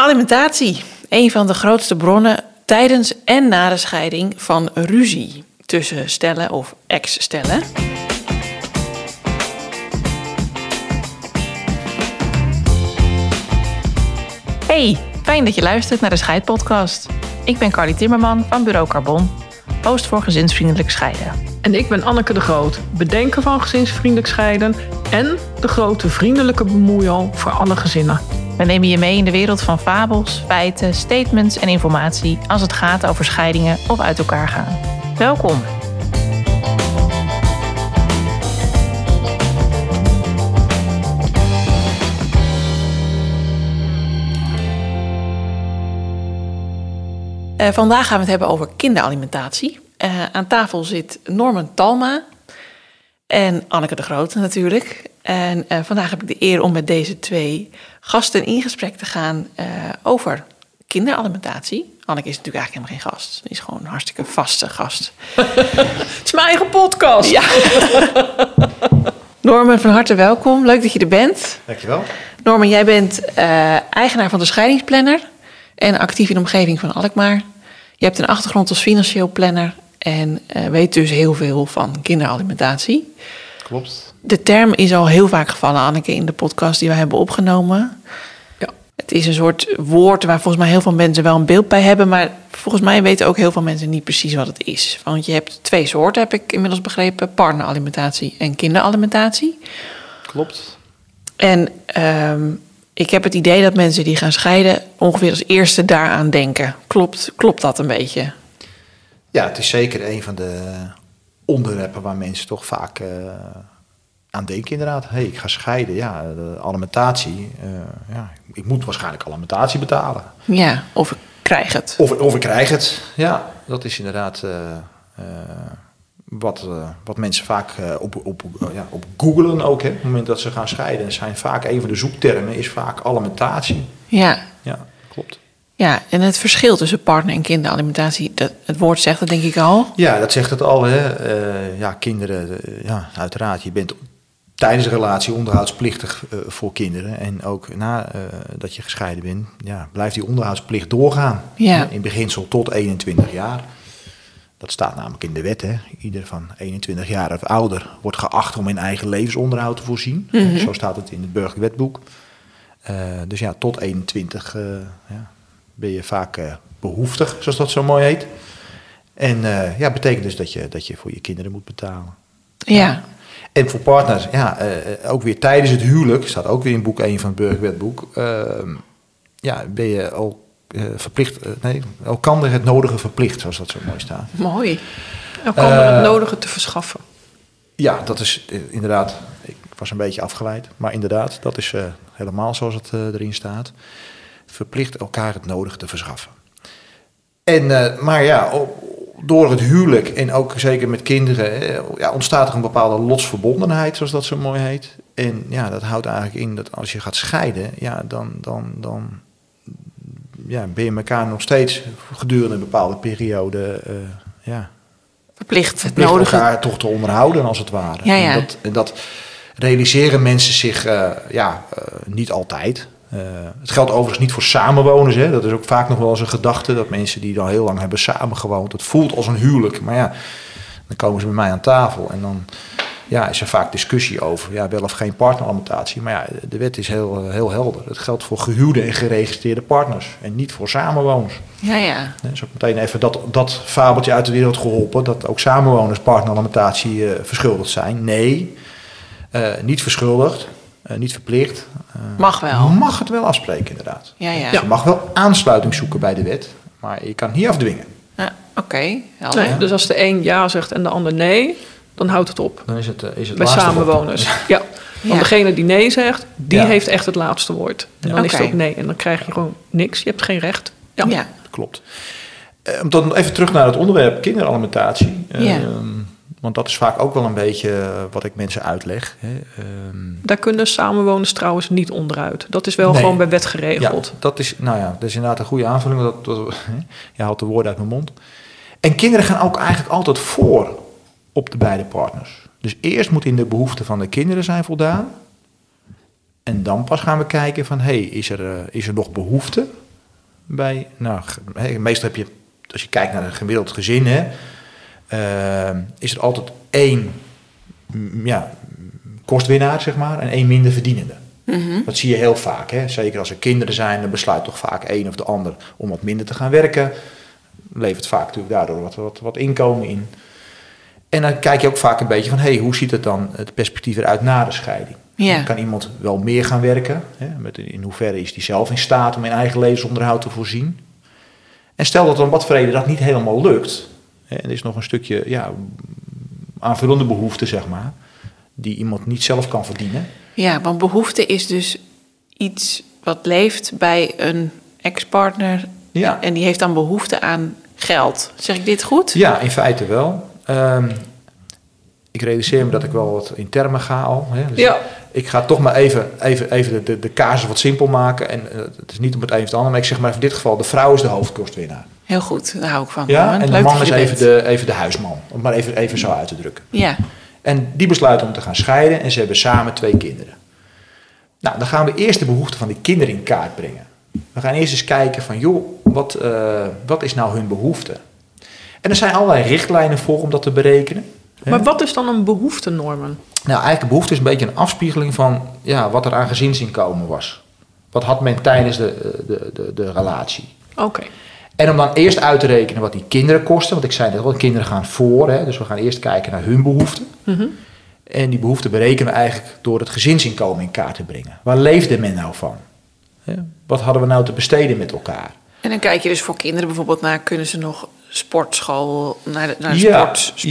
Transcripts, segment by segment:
Alimentatie, een van de grootste bronnen tijdens en na de scheiding van ruzie tussen stellen of ex-stellen. Hey, fijn dat je luistert naar de Scheidpodcast. Ik ben Carly Timmerman van Bureau Carbon, host voor gezinsvriendelijk scheiden. En ik ben Anneke de Groot, bedenker van gezinsvriendelijk scheiden en de grote vriendelijke bemoeial voor alle gezinnen. We nemen je mee in de wereld van fabels, feiten, statements en informatie als het gaat over scheidingen of uit elkaar gaan. Welkom. Uh, vandaag gaan we het hebben over kinderalimentatie. Uh, aan tafel zit Norman Talma en Anneke de Groot natuurlijk. En uh, vandaag heb ik de eer om met deze twee gasten in gesprek te gaan uh, over kinderalimentatie. Anneke is natuurlijk eigenlijk helemaal geen gast. Ze is gewoon een hartstikke vaste gast. Het is mijn eigen podcast. Ja. Norman, van harte welkom. Leuk dat je er bent. Dankjewel. Norman, jij bent uh, eigenaar van de scheidingsplanner en actief in de omgeving van Alkmaar. Je hebt een achtergrond als financieel planner en uh, weet dus heel veel van kinderalimentatie. Klopt. De term is al heel vaak gevallen, Anneke, in de podcast die wij hebben opgenomen. Ja. Het is een soort woord waar volgens mij heel veel mensen wel een beeld bij hebben, maar volgens mij weten ook heel veel mensen niet precies wat het is. Want je hebt twee soorten, heb ik inmiddels begrepen: partneralimentatie en kinderalimentatie. Klopt. En um, ik heb het idee dat mensen die gaan scheiden ongeveer als eerste daaraan denken. Klopt, klopt dat een beetje? Ja, het is zeker een van de onderwerpen waar mensen toch vaak uh, aan denken inderdaad. Hé, hey, ik ga scheiden. Ja, de alimentatie. Uh, ja, ik moet waarschijnlijk alimentatie betalen. Ja, of ik krijg het. Of, of ik krijg het. Ja, dat is inderdaad uh, wat, wat mensen vaak op, op, ja, op googelen ook. Hè. Op het moment dat ze gaan scheiden zijn vaak een van de zoektermen is vaak alimentatie. Ja. Ja. Ja, en het verschil tussen partner- en kinderalimentatie, dat, het woord zegt dat denk ik al. Ja, dat zegt het al. Hè. Uh, ja, kinderen, uh, ja, uiteraard. Je bent tijdens de relatie onderhoudsplichtig uh, voor kinderen. En ook nadat dat je gescheiden bent, ja, blijft die onderhoudsplicht doorgaan. Ja. In beginsel tot 21 jaar. Dat staat namelijk in de wet. Hè. Ieder van 21 jaar of ouder wordt geacht om in eigen levensonderhoud te voorzien. Mhm. -hmm. Zo staat het in het burgerlijk wetboek. dus ja, tot 21 ja, ben je vaak uh, behoeftig, zoals dat zo mooi heet. En uh, ja, betekent dus dat je, dat je voor je kinderen moet betalen. Ja. En voor partners, ja, uh, ook weer tijdens het huwelijk, staat ook weer in boek 1 van het burgerwetboek, ehm, ja, ben je al verplicht, nee, elkander het nodige verplicht, zoals dat zo mooi staat. Mooi. Elkander het nodige te verschaffen. Ja, dat is inderdaad, ik was een beetje afgeleid, maar inderdaad, dat is helemaal zoals het erin staat verplicht elkaar het nodige te verschaffen. En, uh, maar ja, door het huwelijk en ook zeker met kinderen eh, ja, ontstaat er een bepaalde lotsverbondenheid, zoals dat zo mooi heet. En ja, dat houdt eigenlijk in dat als je gaat scheiden, ja, dan, dan, dan ja, ben je elkaar nog steeds gedurende een bepaalde periode uh, ja, verplicht, verplicht nodige. elkaar toch te onderhouden, als het ware. Ja, ja. En, dat, en dat realiseren mensen zich uh, ja, niet altijd. Uh, het geldt overigens niet voor samenwoners. Hè. Dat is ook vaak nog wel eens een gedachte. Dat mensen die dan heel lang hebben samengewoond. Het voelt als een huwelijk. Maar ja, dan komen ze bij mij aan tafel. En dan ja, is er vaak discussie over. Ja, wel of geen partneralimentatie. Maar ja, de wet is heel, heel helder. Het geldt voor gehuwde en geregistreerde partners. En niet voor samenwoners. Ja, ja. Dus ook meteen even dat, dat fabeltje uit de wereld geholpen. Dat ook samenwoners partneralimentatie uh, verschuldigd zijn. Nee, uh, niet verschuldigd. Uh, niet verplicht. Uh, mag wel. Mag het wel afspreken, inderdaad. Ja, ja. Je mag wel aansluiting zoeken bij de wet, maar je kan het niet afdwingen. Ja, Oké, okay. nee, Dus als de een ja zegt en de ander nee, dan houdt het op. Dan is het, uh, is het bij samenwoners. Ja. ja. Want Ja. degene die nee zegt, die Ja. heeft echt het laatste woord. En dan is het ook nee. En dan krijg je gewoon niks. Je hebt geen recht. Ja. Ja. Klopt. Eh, om dan even terug naar het onderwerp kinderalimentatie. Ja. Want dat is vaak ook wel een beetje eh, wat ik mensen uitleg. Hè. Ehm, Daar kunnen samenwoners trouwens niet onderuit. Dat is wel Nee. gewoon bij wet Ja, geregeld. dat is, nou ja, dat is inderdaad een goede aanvulling. Dat, dat, je haalt de woorden uit mijn mond. En kinderen gaan ook eigenlijk altijd voor op de beide partners. Dus eerst moet in de behoeften van de kinderen zijn voldaan. En dan pas gaan we kijken van, hé, hey, is, er, eh, is er nog behoefte? bij, nou, meestal heb je, als je kijkt naar een gemiddeld gezin, hè, eh, is er altijd één ja, kostwinnaar, zeg maar, en één minder verdienende. Dat zie je heel vaak. Hè? Zeker als er kinderen zijn, dan besluit toch vaak één of de ander om wat minder te gaan werken. Levert vaak natuurlijk daardoor wat, wat, wat inkomen in. En dan kijk je ook vaak een beetje van, hé, hey, hoe ziet het dan het perspectief eruit na de scheiding? Ja. Kan iemand wel meer gaan werken? Hè? Met, in hoeverre is die zelf in staat om in eigen levensonderhoud te voorzien? En stel dat dan wat vrede dat niet helemaal lukt. En er is nog een stukje ja, aanvullende behoefte, zeg maar, die iemand niet zelf kan verdienen. Ja, want behoefte is dus iets wat leeft bij een ex-partner. Ja. En die heeft dan behoefte aan geld. Zeg ik dit goed? Ja, in feite wel. Ehm, ik realiseer me dat ik wel wat in termen ga al. Hè. Dus Ja. Ik ga toch maar even, even, even de, de, de wat simpel maken. En eh, het is niet om het een of het ander, maar ik zeg maar in dit geval, de vrouw is de hoofdkostwinnaar. Heel goed, daar hou ik van. Ja, en de man is even de, even de huisman. Om het maar even, even zo uit te drukken. Ja, En die besluiten om te gaan scheiden en ze hebben samen twee kinderen. Nou, dan gaan we eerst de behoeften van die kinderen in kaart brengen. We gaan eerst eens kijken van, joh, wat, eh, wat is nou hun behoefte? En er zijn allerlei richtlijnen voor om dat te berekenen. Maar wat is dan een behoeftenormen? Nou, eigenlijk een behoefte is een beetje een afspiegeling van ja, wat er aan gezinsinkomen was. Wat had men tijdens de, de, de, de relatie? Oké. En om dan eerst uit te rekenen wat die kinderen kosten. Want ik zei net al, kinderen gaan voor. Hè, dus we gaan eerst kijken naar hun behoeften. Mhm. En die behoeften berekenen we eigenlijk door het gezinsinkomen in kaart te brengen. Waar leefde men nou van? Wat hadden we nou te besteden met elkaar? en dan kijk je dus voor kinderen bijvoorbeeld naar... kunnen ze nog sportschool, naar de, naar de Ja, sport.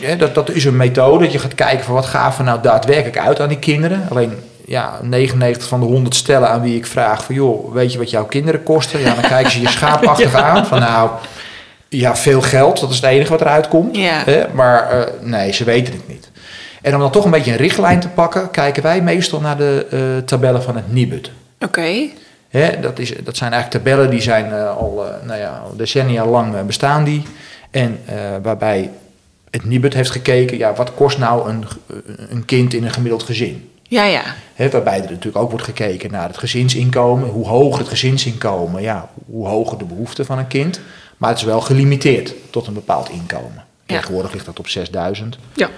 Ja, dat, dat is een methode. Dat je gaat kijken van wat gaven we nou daadwerkelijk uit aan die kinderen. Alleen ja, 99 van de 100 stellen aan wie ik vraag van joh, weet je wat jouw kinderen kosten? Ja, dan kijken ze je schaapachtig aan van nou, ja, veel geld. Dat is het enige wat eruit komt. Ja. Hè? Maar eh, nee, ze weten het niet. En om dan toch een beetje een richtlijn te pakken, kijken wij meestal naar de eh, tabellen van het Nibud. Oké, Hè, dat, is, dat zijn eigenlijk tabellen die zijn eh, al nou ja, decennia lang bestaan die. En waarbij het Nibud heeft gekeken, ja, wat kost nou een, een kind in een gemiddeld gezin? Ja, ja. Waarbij er natuurlijk ook wordt gekeken naar het gezinsinkomen. Hoe hoger het gezinsinkomen, ja, hoe hoger de behoefte van een kind. Maar het is wel gelimiteerd tot een bepaald inkomen. Tegenwoordig ligt dat op 6000. Ja.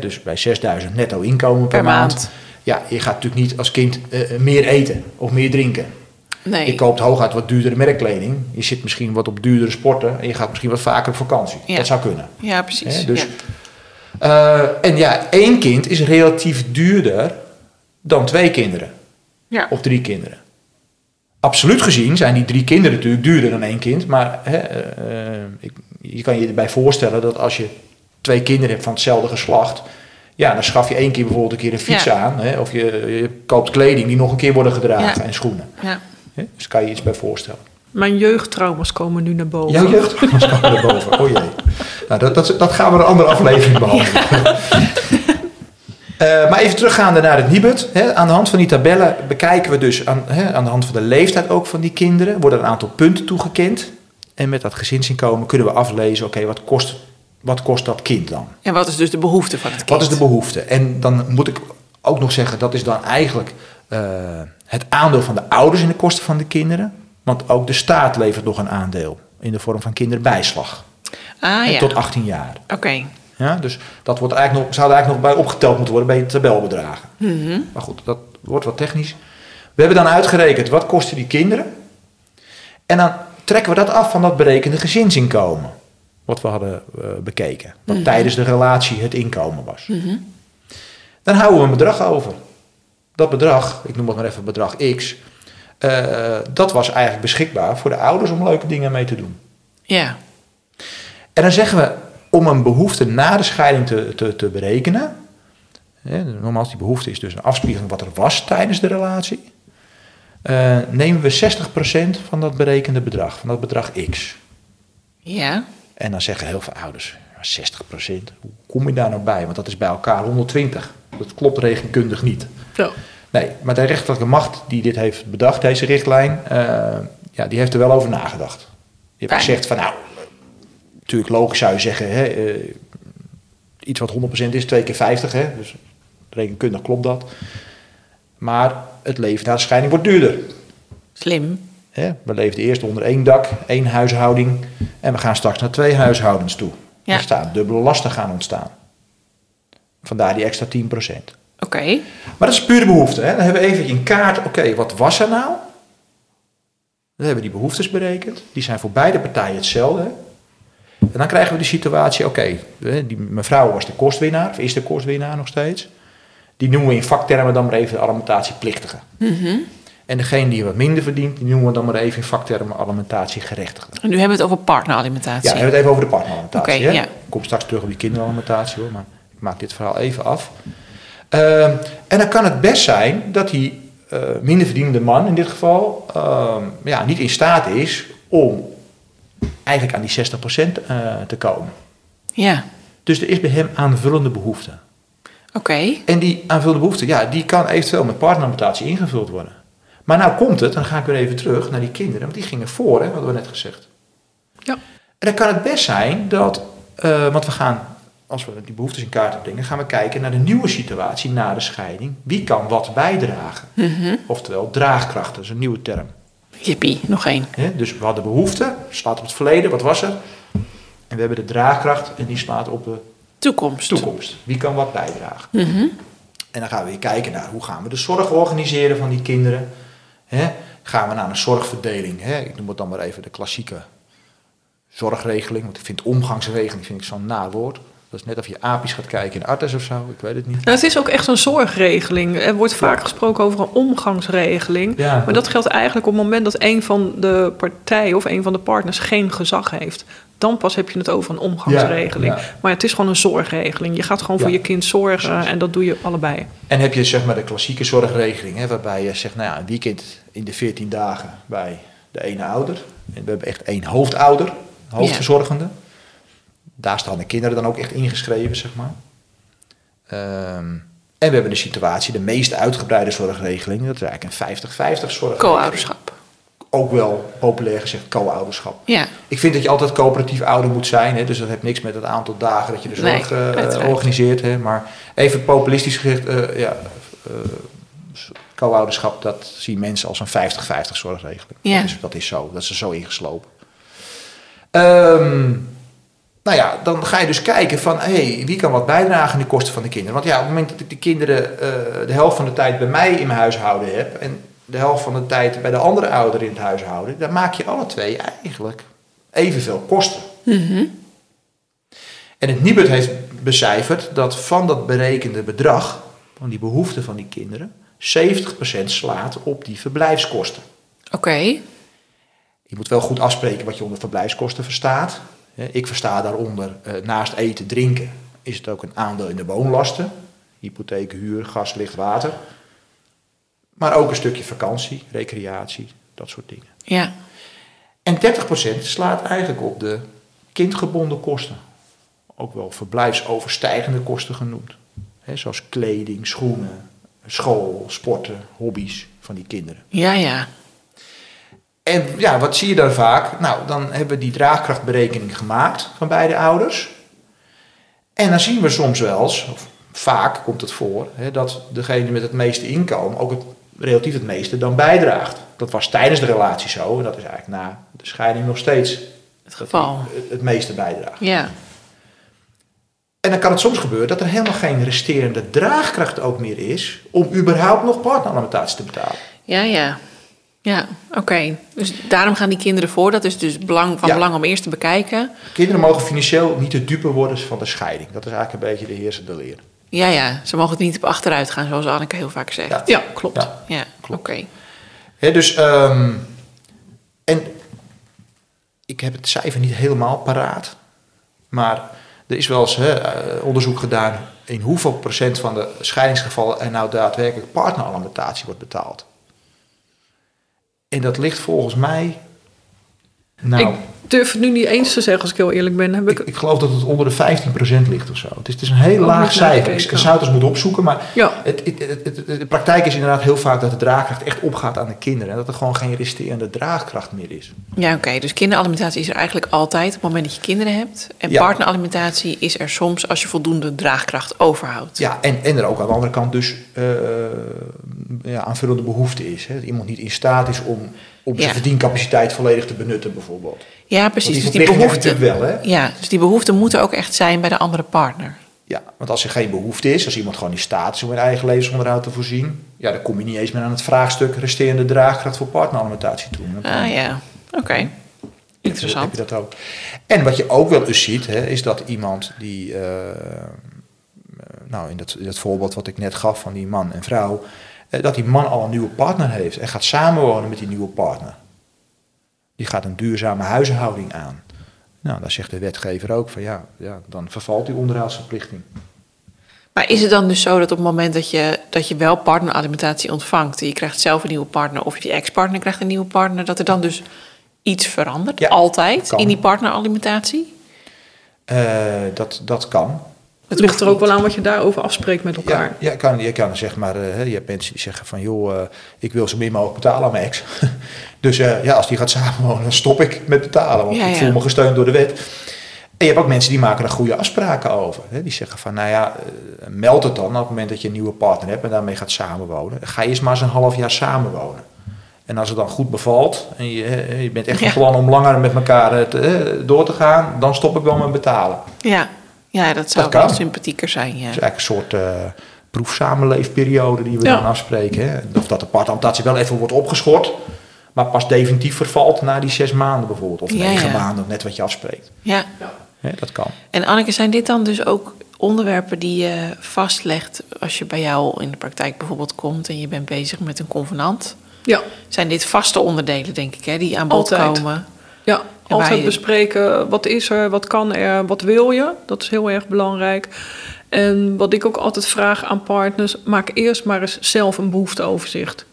Dus bij 6000 netto inkomen per, Per maand. maand. Ja, je gaat natuurlijk niet als kind eh, meer eten of meer drinken. Nee. Je koopt hooguit wat duurdere merkkleding. Je zit misschien wat op duurdere sporten. En je gaat misschien wat vaker op vakantie. Ja. Dat zou kunnen. Ja, precies. Dus, ja. eh, en ja, één kind is relatief duurder dan twee kinderen. Ja. Of drie kinderen. Absoluut gezien zijn die drie kinderen natuurlijk duurder dan één kind. Maar hè, eh, ik, je kan je erbij voorstellen dat als je twee kinderen hebt van hetzelfde geslacht. Ja, dan schaf je één keer bijvoorbeeld een keer een fiets Ja. aan. Hè, of je, je koopt kleding die nog een keer worden gedragen Ja. en schoenen. ja. Hè, dus kan je iets bij voorstellen. Mijn jeugdtrauma's komen nu naar boven. Jouw jeugdtrauma's komen erboven. Oh jee. Nou, dat, dat, dat gaan we een andere aflevering behandelen. Eh, maar even teruggaande naar het Nibud. Hè, aan de hand van die tabellen bekijken we dus aan, hè, aan de hand van de leeftijd ook van die kinderen. Worden een aantal punten toegekend. En met dat gezinsinkomen kunnen we aflezen, oké, wat, kost, wat kost dat kind dan? En wat is dus de behoefte van het kind? Wat is de behoefte? En dan moet ik ook nog zeggen, dat is dan eigenlijk eh, het aandeel van de ouders in de kosten van de kinderen. Want ook de staat levert nog een aandeel in de vorm van kinderbijslag. Ah ja, Tot 18 jaar. oké. Ja, dus dat wordt eigenlijk nog, zou er eigenlijk nog bij opgeteld moeten worden bij de tabelbedragen. Maar goed, dat wordt wat technisch. We hebben dan uitgerekend wat kosten die kinderen. En dan trekken we dat af van dat berekende gezinsinkomen. Wat we hadden eh, bekeken. Wat tijdens de relatie het inkomen was. Dan houden we een bedrag over. Dat bedrag, ik noem het maar even bedrag X. eh, dat was eigenlijk beschikbaar voor de ouders om leuke dingen mee te doen. Ja, En dan zeggen we, om een behoefte na de scheiding te, te, te berekenen. Hè, nogmaals, die behoefte is dus een afspiegeling wat er was tijdens de relatie. eh, nemen we 60% van dat berekende bedrag, van dat bedrag X. ja. En dan zeggen heel veel ouders, ja, 60%, hoe kom je daar nou bij? Want dat is bij elkaar 120. Dat klopt rekenkundig niet. Zo. Nee, maar de rechterlijke macht die dit heeft bedacht, deze richtlijn, eh, ja, die heeft er wel over nagedacht. Die heeft Fijn. gezegd van nou, natuurlijk logisch zou je zeggen, hè, eh, iets wat 100% is, 2 keer 50, hè, dus rekenkundig klopt dat. Maar het leven na de scheiding wordt duurder. Slim. Hè? We leefden eerst onder één dak, één huishouding. En we gaan straks naar twee huishoudens toe. Ja. Er staan dubbele lasten gaan ontstaan. Vandaar die extra 10%. Oké. Maar dat is pure behoefte. Hè? Dan hebben we even in kaart, oké, wat was er nou? Dan hebben we die behoeftes berekend. Die zijn voor beide partijen hetzelfde. En dan krijgen we de situatie, oké, hè, die mevrouw was de kostwinnaar, of is de kostwinnaar nog steeds. Die noemen we in vaktermen dan maar even de alimentatieplictige. En degene die wat minder verdient, die noemen we dan maar even in vaktermen alimentatiegerechtigde. En nu hebben we het over partneralimentatie. Ja, we hebben het even over de partneralimentatie. Oké, hè? ja. Ik kom straks terug op die kinderalimentatie hoor, maar ik maak dit verhaal even af. Ehm, en dan kan het best zijn dat die eh, minder verdienende man in dit geval ehm, ja, niet in staat is om eigenlijk aan die 60% eh, te komen. Ja. Dus er is bij hem aanvullende behoefte. Oké. En die aanvullende behoefte, ja, die kan eventueel met partneralimentatie ingevuld worden. Maar nou komt het, dan ga ik weer even terug naar die kinderen, want die gingen voor, hè, hadden we net gezegd. Ja. En dan kan het best zijn dat, eh, want we gaan, als we die behoeftes in kaart brengen, gaan we kijken naar de nieuwe situatie na de scheiding. Wie kan wat bijdragen? Oftewel, draagkracht, dat is een nieuwe term. Jippie, nog één. Dus we hadden behoefte, slaat op het verleden, wat was er? En we hebben de draagkracht en die slaat op de Toekomst. toekomst. Wie kan wat bijdragen? Mhm. En dan gaan we weer kijken naar hoe gaan we de zorg organiseren van die kinderen. Hè? Gaan we naar een zorgverdeling. Hè? Ik noem het dan maar even de klassieke zorgregeling. Want ik vind omgangsregeling vind ik zo'n naar woord. Dat is net of je apisch gaat kijken in artes of zo. Ik weet het niet. Nou, het is ook echt een zorgregeling. Er wordt vaak gesproken over een omgangsregeling. Ja, maar dat geldt eigenlijk op het moment dat een van de partijen of een van de partners geen gezag heeft. Dan pas heb je het over een omgangsregeling. Ja. Maar het is gewoon een zorgregeling. Je gaat gewoon voor je kind zorgen en dat doe je allebei. En heb je zeg maar de klassieke zorgregeling. Hè? Waarbij je zegt, nou ja, een weekend in de 14 dagen bij de ene ouder. En we hebben echt één hoofdouder, hoofdverzorgende. Daar staan de kinderen dan ook echt ingeschreven, zeg maar. Ehm, en we hebben de situatie, de meest uitgebreide zorgregeling. Dat is eigenlijk een 50-50 zorgregeling. Co-ouderschap. Ook wel populair gezegd co-ouderschap. Ja. Ik vind dat je altijd coöperatief ouder moet zijn. Hè, dus dat heeft niks met het aantal dagen dat je de zorg eh, organiseert. Hè, maar even populistisch gezegd, eh, ja, eh, co-ouderschap, dat zien mensen als een 50-50 zorgregeling. Ja. Dat, is, dat is zo, dat is er zo ingeslopen. Ehm, nou ja, dan ga je dus kijken van, hey, wie kan wat bijdragen aan de kosten van de kinderen? Want ja, op het moment dat ik de kinderen eh, de helft van de tijd bij mij in mijn huishouden heb... en de helft van de tijd bij de andere ouder in het huishouden... dan maak je alle twee eigenlijk evenveel kosten. En het Nibud heeft becijferd dat van dat berekende bedrag... van die behoeften van die kinderen... 70% slaat op die verblijfskosten. Oké. Je moet wel goed afspreken wat je onder verblijfskosten verstaat. Ik versta daaronder, eh, naast eten, drinken, is het ook een aandeel in de woonlasten. Hypotheek, huur, gas, licht, water. Maar ook een stukje vakantie, recreatie, dat soort dingen. Ja. En 30% slaat eigenlijk op de kindgebonden kosten. Ook wel verblijfsoverstijgende kosten genoemd. Zoals kleding, schoenen, school, sporten, hobby's van die kinderen. Ja, ja. En ja, wat zie je dan vaak? Nou, dan hebben we die draagkrachtberekening gemaakt van beide ouders. En dan zien we soms wel eens, of vaak komt het voor, hè, dat degene met het meeste inkomen ook het, relatief het meeste dan bijdraagt. Dat was tijdens de relatie zo en dat is eigenlijk na de scheiding nog steeds Het geval. het, het meeste bijdraagt. Ja. En dan kan het soms gebeuren dat er helemaal geen resterende draagkracht ook meer is om überhaupt nog partneralimentatie te betalen. Ja, ja. Ja, oké. Dus daarom gaan die kinderen voor. Dat is dus belang, van Ja. belang om eerst te bekijken. Kinderen mogen financieel niet de dupe worden van de scheiding. Dat is eigenlijk een beetje de heersende leer. Ja, ja. Ze mogen het niet op achteruit gaan, zoals Anneke heel vaak zegt. Ja. Ja, klopt. Ja. Ja, Klopt. oké. Dus, ehm, en ik heb het cijfer niet helemaal paraat, maar er is wel eens eh, onderzoek gedaan in hoeveel procent van de scheidingsgevallen er nou daadwerkelijk partneralimentatie wordt betaald. En dat ligt volgens mij, nou, durf het nu niet eens te zeggen, als ik heel eerlijk ben. Heb ik, ik, ik geloof dat het onder de 15% ligt of zo. Het is, het is een heel Ook laag cijfer. Ik, zou het eens moeten opzoeken, maar ja, het, het, het, het- de praktijk is inderdaad heel vaak dat de draagkracht echt opgaat aan de kinderen. En dat er gewoon geen resterende draagkracht meer is. Ja, oké. Dus kinderalimentatie is er eigenlijk altijd op het moment dat je kinderen hebt. En Ja. partneralimentatie is er soms als je voldoende draagkracht overhoudt. Ja, en, en er ook aan de andere kant dus eh, ja, aanvullende behoefte is. Hè? Dat iemand niet in staat is om, om zijn Ja. verdiencapaciteit volledig te benutten bijvoorbeeld. Ja, precies. die Dus die behoefte, wel, hè? ja, dus die behoefte moet er ook echt zijn bij de andere partner. Ja, want als er geen behoefte is, als iemand gewoon in staat is om hun eigen levensonderhoud te voorzien, ja, dan kom je niet eens meer aan het vraagstuk resterende draagkracht voor partneralimentatie toe. Ah ja, oké. Interessant. Heb je dat ook. En wat je ook wel eens ziet, hè, is dat iemand die, eh, nou in dat, in dat voorbeeld wat ik net gaf van die man en vrouw, dat die man al een nieuwe partner heeft en gaat samenwonen met die nieuwe partner. Die gaat een duurzame huishouding aan. Nou, daar zegt de wetgever ook van ja, ja dan vervalt die onderhoudsverplichting. Maar is het dan dus zo dat op het moment dat je, dat je wel partneralimentatie ontvangt... en je krijgt zelf een nieuwe partner of je ex-partner krijgt een nieuwe partner... dat er dan dus iets verandert, Ja, altijd, kan. in die partneralimentatie? Eh, dat, dat kan. Het ligt er ook wel aan wat je daarover afspreekt met elkaar. Ja, je kan, je kan zeg maar, eh, hè, je hebt mensen die zeggen van joh, eh, ik wil zo min mogelijk betalen aan mijn ex. dus eh, ja, als die gaat samenwonen, dan stop ik met betalen, want Ja, ik ja. voel me gesteund door de wet. En je hebt ook mensen die maken er goede afspraken over. Hè? Die zeggen van, nou ja, meld het dan op het moment dat je een nieuwe partner hebt en daarmee gaat samenwonen. Ga eerst maar eens een half jaar samenwonen. En als het dan goed bevalt en je, je bent echt van Ja. plan om langer met elkaar te- door te gaan, dan stop ik wel met betalen. Ja, ja dat zou Dat wel sympathieker zijn, ja. Het is eigenlijk een soort eh proefsamenleefperiode die we Ja. dan afspreken. Hè? Of dat de partneralimentatie wel even wordt opgeschort, maar pas definitief vervalt na die zes maanden bijvoorbeeld. Of Ja, negen ja. maanden, net wat je afspreekt. ja. Hè, dat kan. En Anneke, zijn dit dan dus ook onderwerpen die je vastlegt... als je bij jou in de praktijk bijvoorbeeld komt... en je bent bezig met een convenant? Ja, Zijn dit vaste onderdelen, denk ik, hè, die aan bod Altijd. komen? Ja. altijd je- bespreken wat is er, wat kan er, wat wil je. Dat is heel erg belangrijk. En wat ik ook altijd vraag aan partners, maak eerst maar eens zelf een behoefteoverzicht.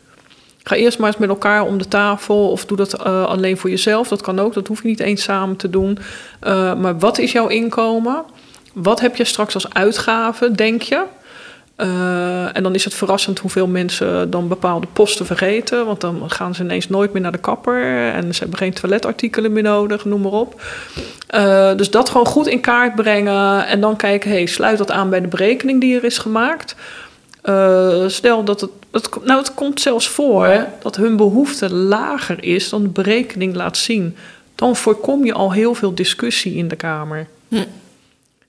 Ga eerst maar eens met elkaar om de tafel of doe dat eh, alleen voor jezelf. Dat kan ook, dat hoef je niet eens samen te doen. Eh, maar wat is jouw inkomen? Wat heb je straks als uitgave, denk je? Eh, en dan is het verrassend hoeveel mensen dan bepaalde posten vergeten. Want dan gaan ze ineens nooit meer naar de kapper. En ze hebben geen toiletartikelen meer nodig, noem maar op. Eh, dus dat gewoon goed in kaart brengen. En dan kijken, hey, sluit dat aan bij de berekening die er is gemaakt. Eh, stel dat het, het... Nou, het komt zelfs voor hè, dat hun behoefte lager is dan de berekening laat zien. Dan voorkom je al heel veel discussie in de Kamer. Hm.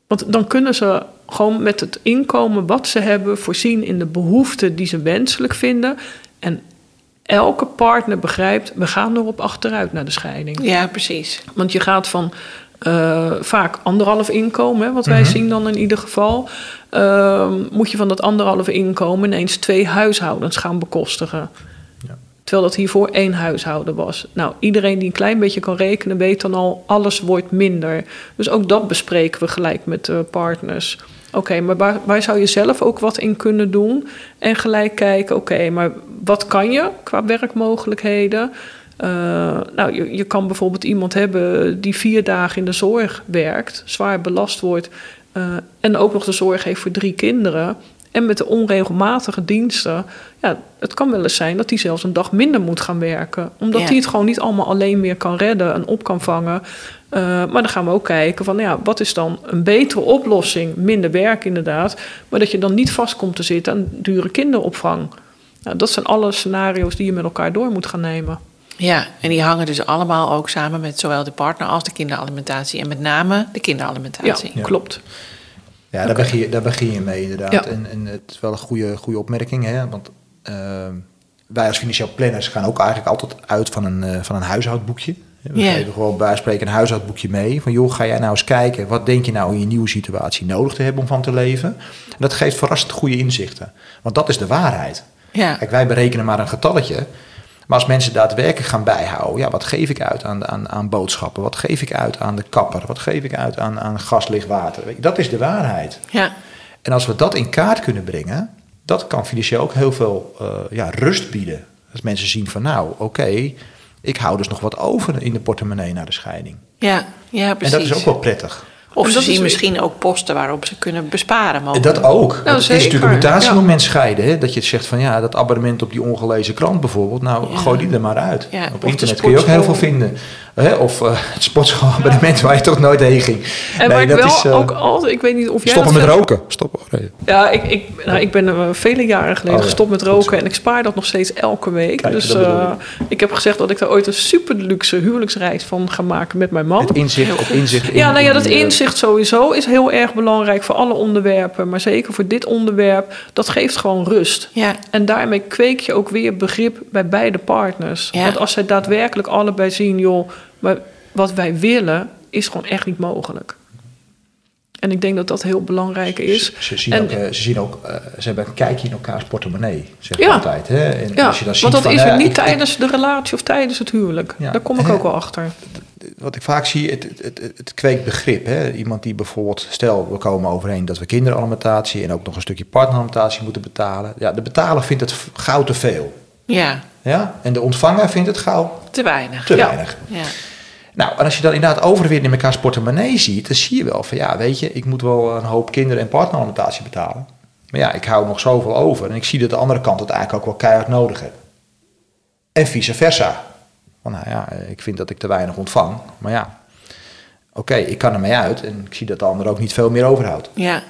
Want dan kunnen ze gewoon met het inkomen wat ze hebben voorzien in de behoeften die ze wenselijk vinden. En elke partner begrijpt, we gaan erop achteruit naar de scheiding. Ja, precies. Want je gaat van eh, vaak anderhalf inkomen, hè, wat wij zien dan in ieder geval. ehm, moet je van dat anderhalf inkomen ineens twee huishoudens gaan bekostigen. Ja. Terwijl dat hiervoor één huishouden was. Nou, iedereen die een klein beetje kan rekenen, weet dan al, alles wordt minder. Dus ook dat bespreken we gelijk met de partners. Oké, maar waar, waar zou je zelf ook wat in kunnen doen? En gelijk kijken, oké, maar wat kan je qua werkmogelijkheden? Eh, nou, je, je kan bijvoorbeeld iemand hebben die vier dagen in de zorg werkt, zwaar belast wordt eh, en ook nog de zorg heeft voor drie kinderen. En met de onregelmatige diensten, ja, het kan wel eens zijn dat hij zelfs een dag minder moet gaan werken. Omdat Ja. hij het gewoon niet allemaal alleen meer kan redden en op kan vangen. Eh, maar dan gaan we ook kijken van, ja, wat is dan een betere oplossing? Minder werk inderdaad, maar dat je dan niet vast komt te zitten aan dure kinderopvang. Nou, dat zijn alle scenario's die je met elkaar door moet gaan nemen. Ja, en die hangen dus allemaal ook samen met zowel de partner als de kinderalimentatie. En met name de Ja, kinderalimentatie. klopt. Ja, daar, begin je, daar begin je mee inderdaad. Ja. En, en het is wel een goede, goede opmerking. Hè? Want eh, wij als financieel planners gaan ook eigenlijk altijd uit van een, eh, van een huishoudboekje. We Ja. geven gewoon bij spreken een huishoudboekje mee. Van joh, ga jij nou eens kijken. Wat denk je nou in je nieuwe situatie nodig te hebben om van te leven? En dat geeft verrassend goede inzichten. Want dat is de waarheid. Ja, Kijk, wij berekenen maar een getalletje. Maar als mensen daadwerkelijk gaan bijhouden, ja, wat geef ik uit aan, aan, aan boodschappen? Wat geef ik uit aan de kapper? Wat geef ik uit aan, aan gas, licht, water? Dat is de waarheid. ja, En als we dat in kaart kunnen brengen, dat kan financieel ook heel veel eh, ja, rust bieden. Als mensen zien van nou, oké, ik hou dus nog wat over in de portemonnee na de scheiding. ja, ja, precies. En dat is ook wel prettig. Of En ze zien is- misschien ook posten waarop ze kunnen besparen. En mogelijk. dat ook. dat is zeker, natuurlijk een ja. mutatiemoment scheiden. Hè? Dat je zegt van ja, dat abonnement op die ongelezen krant bijvoorbeeld. Nou, Ja. gooi die er maar uit. Ja, Op internet kun je ook heel veel vinden. Hè? Of eh het sportschoolabonnement waar je toch nooit heen ging. En waar ik dat wel is, eh, ook altijd, ik weet niet of jij Stoppen met vindt. roken. Stoppen. Nee. Ja, ik, ik, nou, ik ben eh, vele jaren geleden Oh ja, gestopt met roken en ik spaar dat nog steeds elke week. Kijk, dus eh, ik heb gezegd dat ik daar ooit een super luxe huwelijksreis van ga maken met mijn man. Het inzicht op inzicht. in- Ja, nou ja, dat eh, inzicht sowieso is heel erg belangrijk voor alle onderwerpen. Maar zeker voor dit onderwerp, dat geeft gewoon rust. Ja, En daarmee kweek je ook weer begrip bij beide partners. Ja. Want als zij daadwerkelijk allebei zien, joh, maar wat wij willen is gewoon echt niet mogelijk. En ik denk dat dat heel belangrijk is. Ze, ze zien En- ook, eh, ze, zien ook eh, ze hebben een kijkje in elkaars portemonnee, zeg ik Ja. altijd. Hè? En Ja, als je dan ziet want dat van, is er niet ik- ik- tijdens de relatie of tijdens het huwelijk. Ja. Daar kom ik ook wel achter. Wat ik vaak zie, het, het, het, kweekt begrip. Hè? Iemand die bijvoorbeeld, stel we komen overeen dat we kinderalimentatie en ook nog een stukje partneralimentatie moeten betalen. Ja, de betaler vindt het gauw te veel. ja, Ja? En de ontvanger vindt het gauw te weinig. te Ja. weinig. Ja. Nou, en als je dan inderdaad overweer in elkaars portemonnee ziet, dan zie je wel van ja, weet je, ik moet wel een hoop kinderen- en partneralimentatie betalen. Maar ja, ik hou nog zoveel over en ik zie dat de andere kant het eigenlijk ook wel keihard nodig heeft. En vice versa. Van nou ja, ik vind dat ik te weinig ontvang, maar ja, oké, ik kan ermee uit en ik zie dat de ander ook niet veel meer overhoudt. Ja,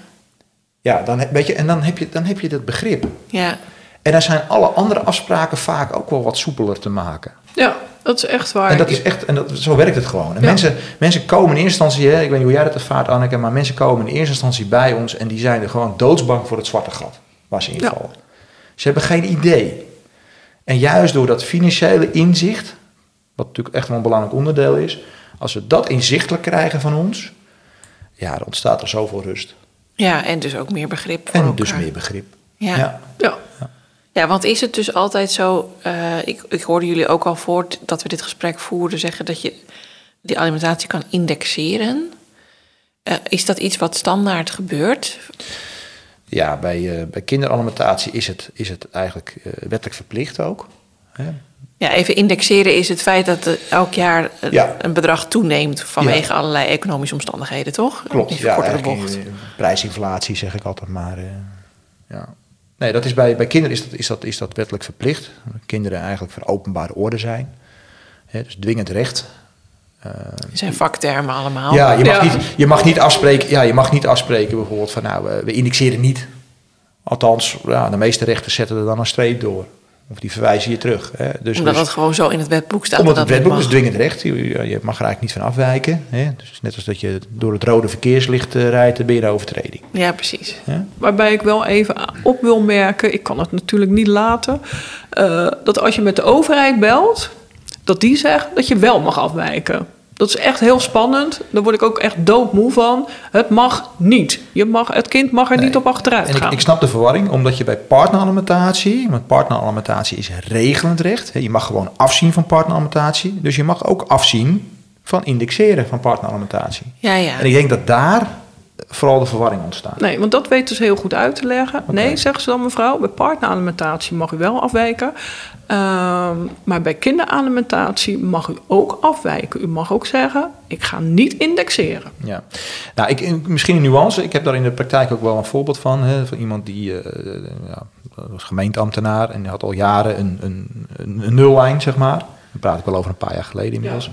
Ja, dan, heb- weet je, en dan heb je, dan heb je dat begrip. ja, En dan zijn alle andere afspraken vaak ook wel wat soepeler te maken. Ja, dat is echt waar. En dat is echt, en dat, zo werkt het gewoon. En Ja. mensen, mensen komen in eerste instantie, hè, ik weet niet hoe jij dat ervaart, Anneke, maar mensen komen in eerste instantie bij ons en die zijn er gewoon doodsbang voor het zwarte gat waar ze in Ja. vallen. Ze hebben geen idee. En juist door dat financiële inzicht, wat natuurlijk echt wel een belangrijk onderdeel is, als we dat inzichtelijk krijgen van ons, ja, dan ontstaat er zoveel rust. ja, en dus ook meer begrip voor En elkaar. dus meer begrip. Ja. ja. Ja, Ja, want is het dus altijd zo... eh, ik, ik hoorde jullie ook al voor dat we dit gesprek voerden zeggen... dat je die alimentatie kan indexeren. Eh, is dat iets wat standaard gebeurt? Ja, bij, eh, bij kinderalimentatie is het, is het eigenlijk wettelijk verplicht ook. Hè? Ja, even indexeren is het feit dat elk jaar een, Ja. een bedrag toeneemt... vanwege allerlei economische omstandigheden, toch? Klopt, Even ja, bocht. eh, prijsinflatie zeg ik altijd maar. eh, ja. Nee, dat is bij, bij kinderen is dat, is, dat, is dat wettelijk verplicht. Kinderen eigenlijk van openbare orde zijn. Dus dwingend recht. Eh, Het zijn vaktermen allemaal. ja, je mag, Ja. Niet, je, mag niet afspreken, ja, je mag niet afspreken bijvoorbeeld van nou, eh, we indexeren niet. Althans, ja, de meeste rechters zetten er dan een streep door. Of die verwijzen je terug. Hè. Dus, Omdat dus- het gewoon zo in het wetboek staat. omdat dat het wetboek is dwingend recht. Je, mag er eigenlijk niet van afwijken. Hè? Dus net als dat je door het rode verkeerslicht eh, rijdt, dan ben je een overtreding. Ja, precies. Hè? waarbij ik wel even op wil merken, ik kan het natuurlijk niet laten, eh, dat als je met de overheid belt, dat die zegt dat je wel mag afwijken. Dat is echt heel spannend. Daar word ik ook echt doodmoe van. Het mag niet. Je mag, het kind mag er Nee. niet op achteruit En ik, gaan. ik snap de verwarring, omdat je bij partneralimentatie, want partneralimentatie is regelend recht. Je mag gewoon afzien van partneralimentatie. Dus je mag ook afzien van indexeren van partneralimentatie. Ja, ja. En ik denk dat daar vooral de verwarring ontstaat. Nee, want dat weten ze heel goed uit te leggen. Nee, zeggen ze dan mevrouw, bij partneralimentatie mag u wel afwijken. Ehm, maar bij kinderalimentatie mag u ook afwijken. U mag ook zeggen, ik ga niet indexeren. Ja. Nou, ik, misschien een nuance. Ik heb daar in de praktijk ook wel een voorbeeld van. Hè, van iemand die eh, ja, was gemeenteambtenaar en die had al jaren een, een, een, een nullijn, zeg maar. Dan praat ik wel over een paar jaar geleden inmiddels.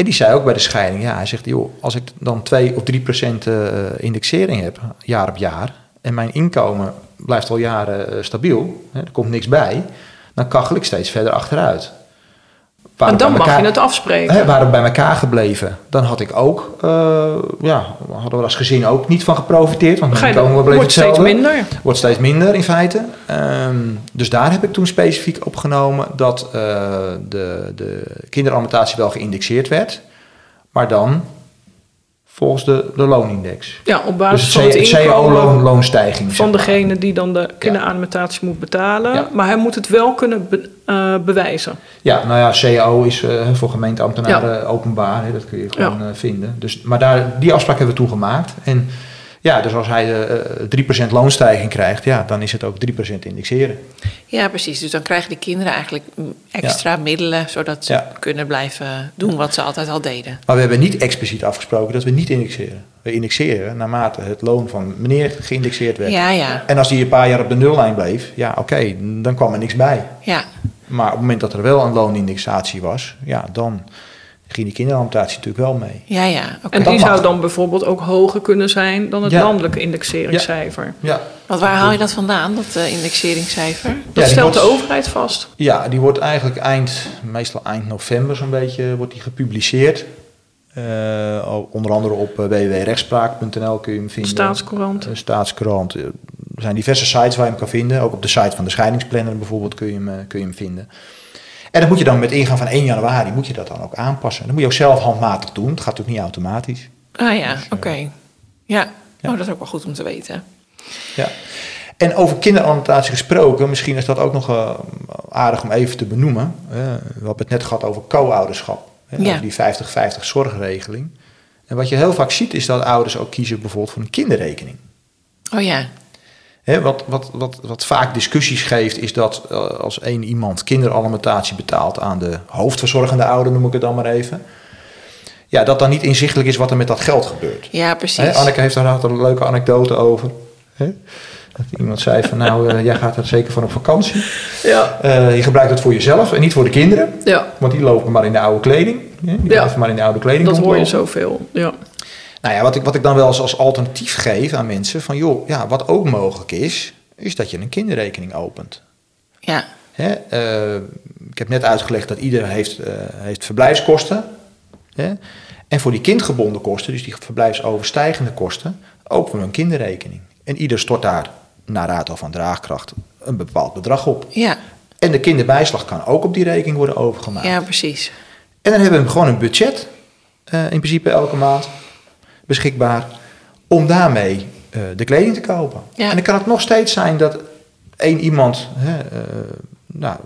En die zei ook bij de scheiding, ja, hij zegt, joh, als ik dan 2 of 3 procent eh, indexering heb, jaar op jaar, en mijn inkomen blijft al jaren eh, stabiel, hè, er komt niks bij, dan kachel ik steeds verder achteruit. En Waren dan mag elkaar- je het afspreken. Hè, waren we bij elkaar gebleven, dan had ik ook, eh, ja, hadden we als gezin ook niet van geprofiteerd, want Ga mijn je dan, inkomen bleef wordt steeds hetzelfde. minder. Wordt steeds minder in feite. Ehm, dus daar heb ik toen specifiek opgenomen dat eh, de, de kinderalimentatie wel geïndexeerd werd, maar dan volgens de, de loonindex. Ja, op basis Dus van het het CAO-loonstijging. van degene die dan de kinderalimentatie moet betalen. Ja. Maar hij moet het wel kunnen be- eh, bewijzen. Ja, nou ja, CAO is eh, voor gemeenteambtenaren openbaar. Hè, dat kun je gewoon Ja. eh, vinden. Dus, maar daar, die afspraak hebben we toen gemaakt. En Ja, dus als hij eh 3% loonstijging krijgt, ja, dan is het ook 3% indexeren. Ja, precies. Dus dan krijgen die kinderen eigenlijk extra middelen, zodat ze Ja. kunnen blijven doen wat ze altijd al deden. Maar we hebben niet expliciet afgesproken dat we niet indexeren. We indexeren naarmate het loon van meneer geïndexeerd werd. Ja, ja, En als die een paar jaar op de nullijn bleef, ja, oké, dan kwam er niks bij. ja. Maar op het moment dat er wel een loonindexatie was, ja, dan ging die kinderalimentatie natuurlijk wel mee. Ja, ja. En Dat die mag. zou dan bijvoorbeeld ook hoger kunnen zijn dan het Ja. landelijke indexeringscijfer. Ja, Want waar haal je dat vandaan, dat eh, indexeringscijfer? Dat stelt de overheid vast. ja die wordt eigenlijk eind, meestal eind november zo'n beetje, wordt die gepubliceerd. Eh, onder andere op eh, www.rechtspraak.nl kun je hem vinden. Staatscourant. Staatskrant. Eh, Er zijn diverse sites waar je hem kan vinden. Ook op de site van de scheidingsplanner bijvoorbeeld kun je hem, kun je hem vinden. En dat moet je dan met ingaan van 1 januari moet je dat dan ook aanpassen. Dat moet je ook zelf handmatig doen. Het gaat natuurlijk niet automatisch. Ah ja, oké. Ja. Ja. Oh, dat is ook wel goed om te weten. Ja. En over kinderalimentatie gesproken, misschien is dat ook nog eh, aardig om even te benoemen. Eh, we hebben het net gehad over co-ouderschap. hè, Ja. Over die 50-50 zorgregeling. En wat je heel vaak ziet is dat ouders ook kiezen bijvoorbeeld voor een kinderrekening. Oh ja, Wat, wat, wat, wat vaak discussies geeft, is dat eh, als één iemand kinderalimentatie betaalt aan de hoofdverzorgende ouder, noem ik het dan maar even. Ja, dat dan niet inzichtelijk is wat er met dat geld gebeurt. ja precies. Anneke heeft daar een leuke anekdote over. Dat iemand zei van nou, eh, jij gaat er zeker van op vakantie. Ja. Eh, je gebruikt het voor jezelf en niet voor de kinderen. ja, Want die lopen maar in de oude kleding. Die Ja. blijven maar in de oude kleding dat hoor je zoveel. Ja. Nou ja, wat ik, wat ik dan wel eens als alternatief geef aan mensen, van joh, ja, wat ook mogelijk is, is dat je een kinderrekening opent. Ja, Hè? eh, ik heb net uitgelegd dat ieder heeft, eh, heeft verblijfskosten. Hè? En voor die kindgebonden kosten, dus die verblijfsoverstijgende kosten, openen we een kinderrekening. En ieder stort daar, naar raad van draagkracht, een bepaald bedrag op. ja, En de kinderbijslag kan ook op die rekening worden overgemaakt. ja, precies. En dan hebben we gewoon een budget, eh, in principe elke maand, beschikbaar, om daarmee eh, de kleding te kopen. Ja. En dan kan het nog steeds zijn dat één iemand, hè, eh, nou,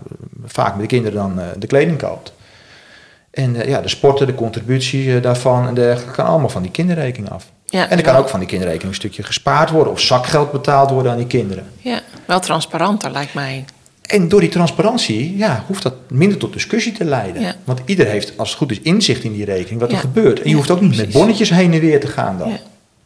vaak met de kinderen dan eh, de kleding koopt. En ja, de sporten, de contributie daarvan en dergelijke, kan allemaal van die kinderrekening af. Ja, en er kan ook van die kinderrekening een stukje gespaard worden of zakgeld betaald worden aan die kinderen. Ja, wel transparanter lijkt mij. En door die transparantie ja, hoeft dat minder tot discussie te leiden. Ja. Want ieder heeft, als het goed is, inzicht in die rekening wat er gebeurt. En je hoeft ook niet met bonnetjes heen en weer te gaan dan.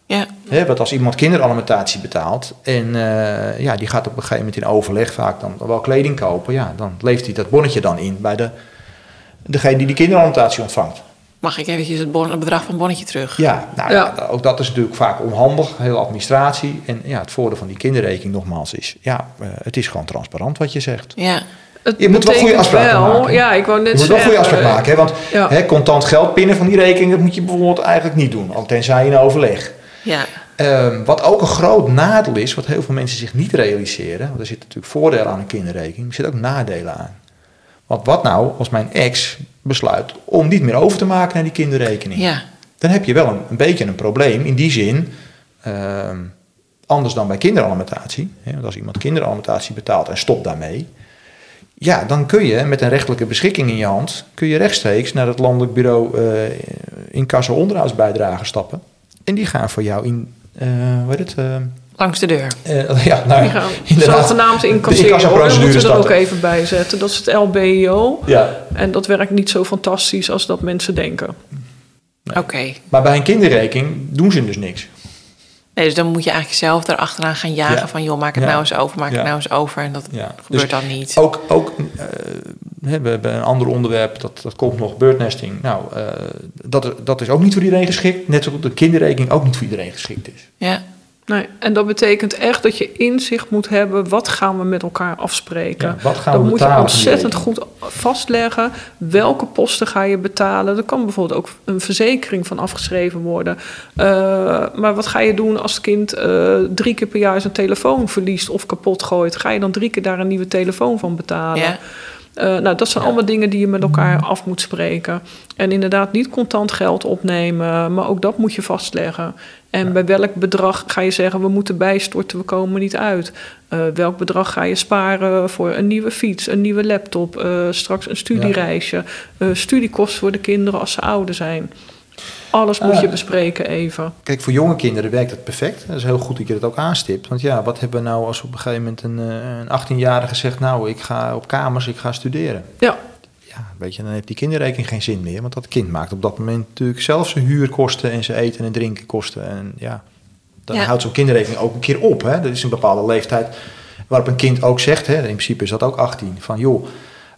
Ja. Hè, want als iemand kinderalimentatie betaalt en eh, ja, die gaat op een gegeven moment in overleg vaak dan wel kleding kopen, ja, dan leeft hij dat bonnetje dan in bij de, degene die die kinderalimentatie ontvangt. Mag ik eventjes het, bon- het bedrag van het bonnetje terug? Ja, nou, Ja. ja, ook dat is natuurlijk vaak onhandig, heel administratie. En ja, het voordeel van die kinderrekening nogmaals is, ja, eh, het is gewoon transparant wat je zegt. Ja, Het Je moet wel goede afspraken wel- maken. Ja, ik wou net Je moet wel goede afspraak maken, hè? want ja. hè, contant geld pinnen van die rekening, dat moet je bijvoorbeeld eigenlijk niet doen, al tenzij in overleg. ja, Ehm, wat ook een groot nadeel is, wat heel veel mensen zich niet realiseren, want er zitten natuurlijk voordelen aan een kinderrekening, maar er zitten ook nadelen aan. Want wat nou als mijn ex besluit om niet meer over te maken naar die kinderrekening? ja, Dan heb je wel een, een beetje een probleem in die zin, ehm, anders dan bij kinderalimentatie. Hè, want als iemand kinderalimentatie betaalt en stopt daarmee, ja, dan kun je met een rechtelijke beschikking in je hand, kun je rechtstreeks naar het landelijk bureau eh incasso onderhoudsbijdrage stappen. En die gaan voor jou in, eh hoe heet het? Langs de deur. eh, ja, nou, gaan inderdaad. zogenaamd De incasseren. incassoprocedure moeten we er ook even bij zetten. Dat is het LBIO. Ja, En dat werkt niet zo fantastisch als dat mensen denken. Oké. maar bij een kinderrekening doen ze dus niks. Nee, dus dan moet je eigenlijk zelf erachteraan gaan jagen Ja. van... joh, maak het Ja. nou eens over, maak Ja. het nou eens over. En dat Ja. gebeurt Dus dan niet. Ook, ook eh, we hebben een ander onderwerp, dat, dat komt nog, birdnesting. Nou, eh, dat, dat is ook niet voor iedereen geschikt. Net zoals de kinderrekening ook niet voor iedereen geschikt is. Ja, Nee, en dat betekent echt dat je inzicht moet hebben. Wat gaan we met elkaar afspreken? Ja, wat gaan Dan we moet je ontzettend goed vastleggen. Welke posten ga je betalen? Er kan bijvoorbeeld ook een verzekering van afgeschreven worden. Eh, maar wat ga je doen als het kind eh, drie keer per jaar zijn telefoon verliest of kapot gooit? Ga je dan drie keer daar een nieuwe telefoon van betalen? ja, Eh, nou, dat zijn Ja. allemaal dingen die je met elkaar af moet spreken. En inderdaad niet contant geld opnemen, maar ook dat moet je vastleggen. En bij welk bedrag ga je zeggen, we moeten bijstorten, we komen niet uit? Eh, welk bedrag ga je sparen voor een nieuwe fiets, een nieuwe laptop, eh, straks een studiereisje, studiekosten voor de kinderen als ze ouder zijn? Alles moet Ah. je bespreken even. Kijk, voor jonge kinderen werkt dat perfect. Dat is heel goed dat je dat ook aanstipt. Want ja, wat hebben we nou als op een gegeven moment een, eh, een 18-jarige zegt... nou, ik ga op kamers, ik ga studeren. Ja, Ja, weet je, dan heeft die kinderrekening geen zin meer. Want dat kind maakt op dat moment natuurlijk zelf zijn huurkosten... en zijn eten en drinken kosten. En ja, dan Ja. houdt zo'n kinderrekening ook een keer op. Hè? Dat is een bepaalde leeftijd waarop een kind ook zegt... Hè, in principe is dat ook 18, van joh,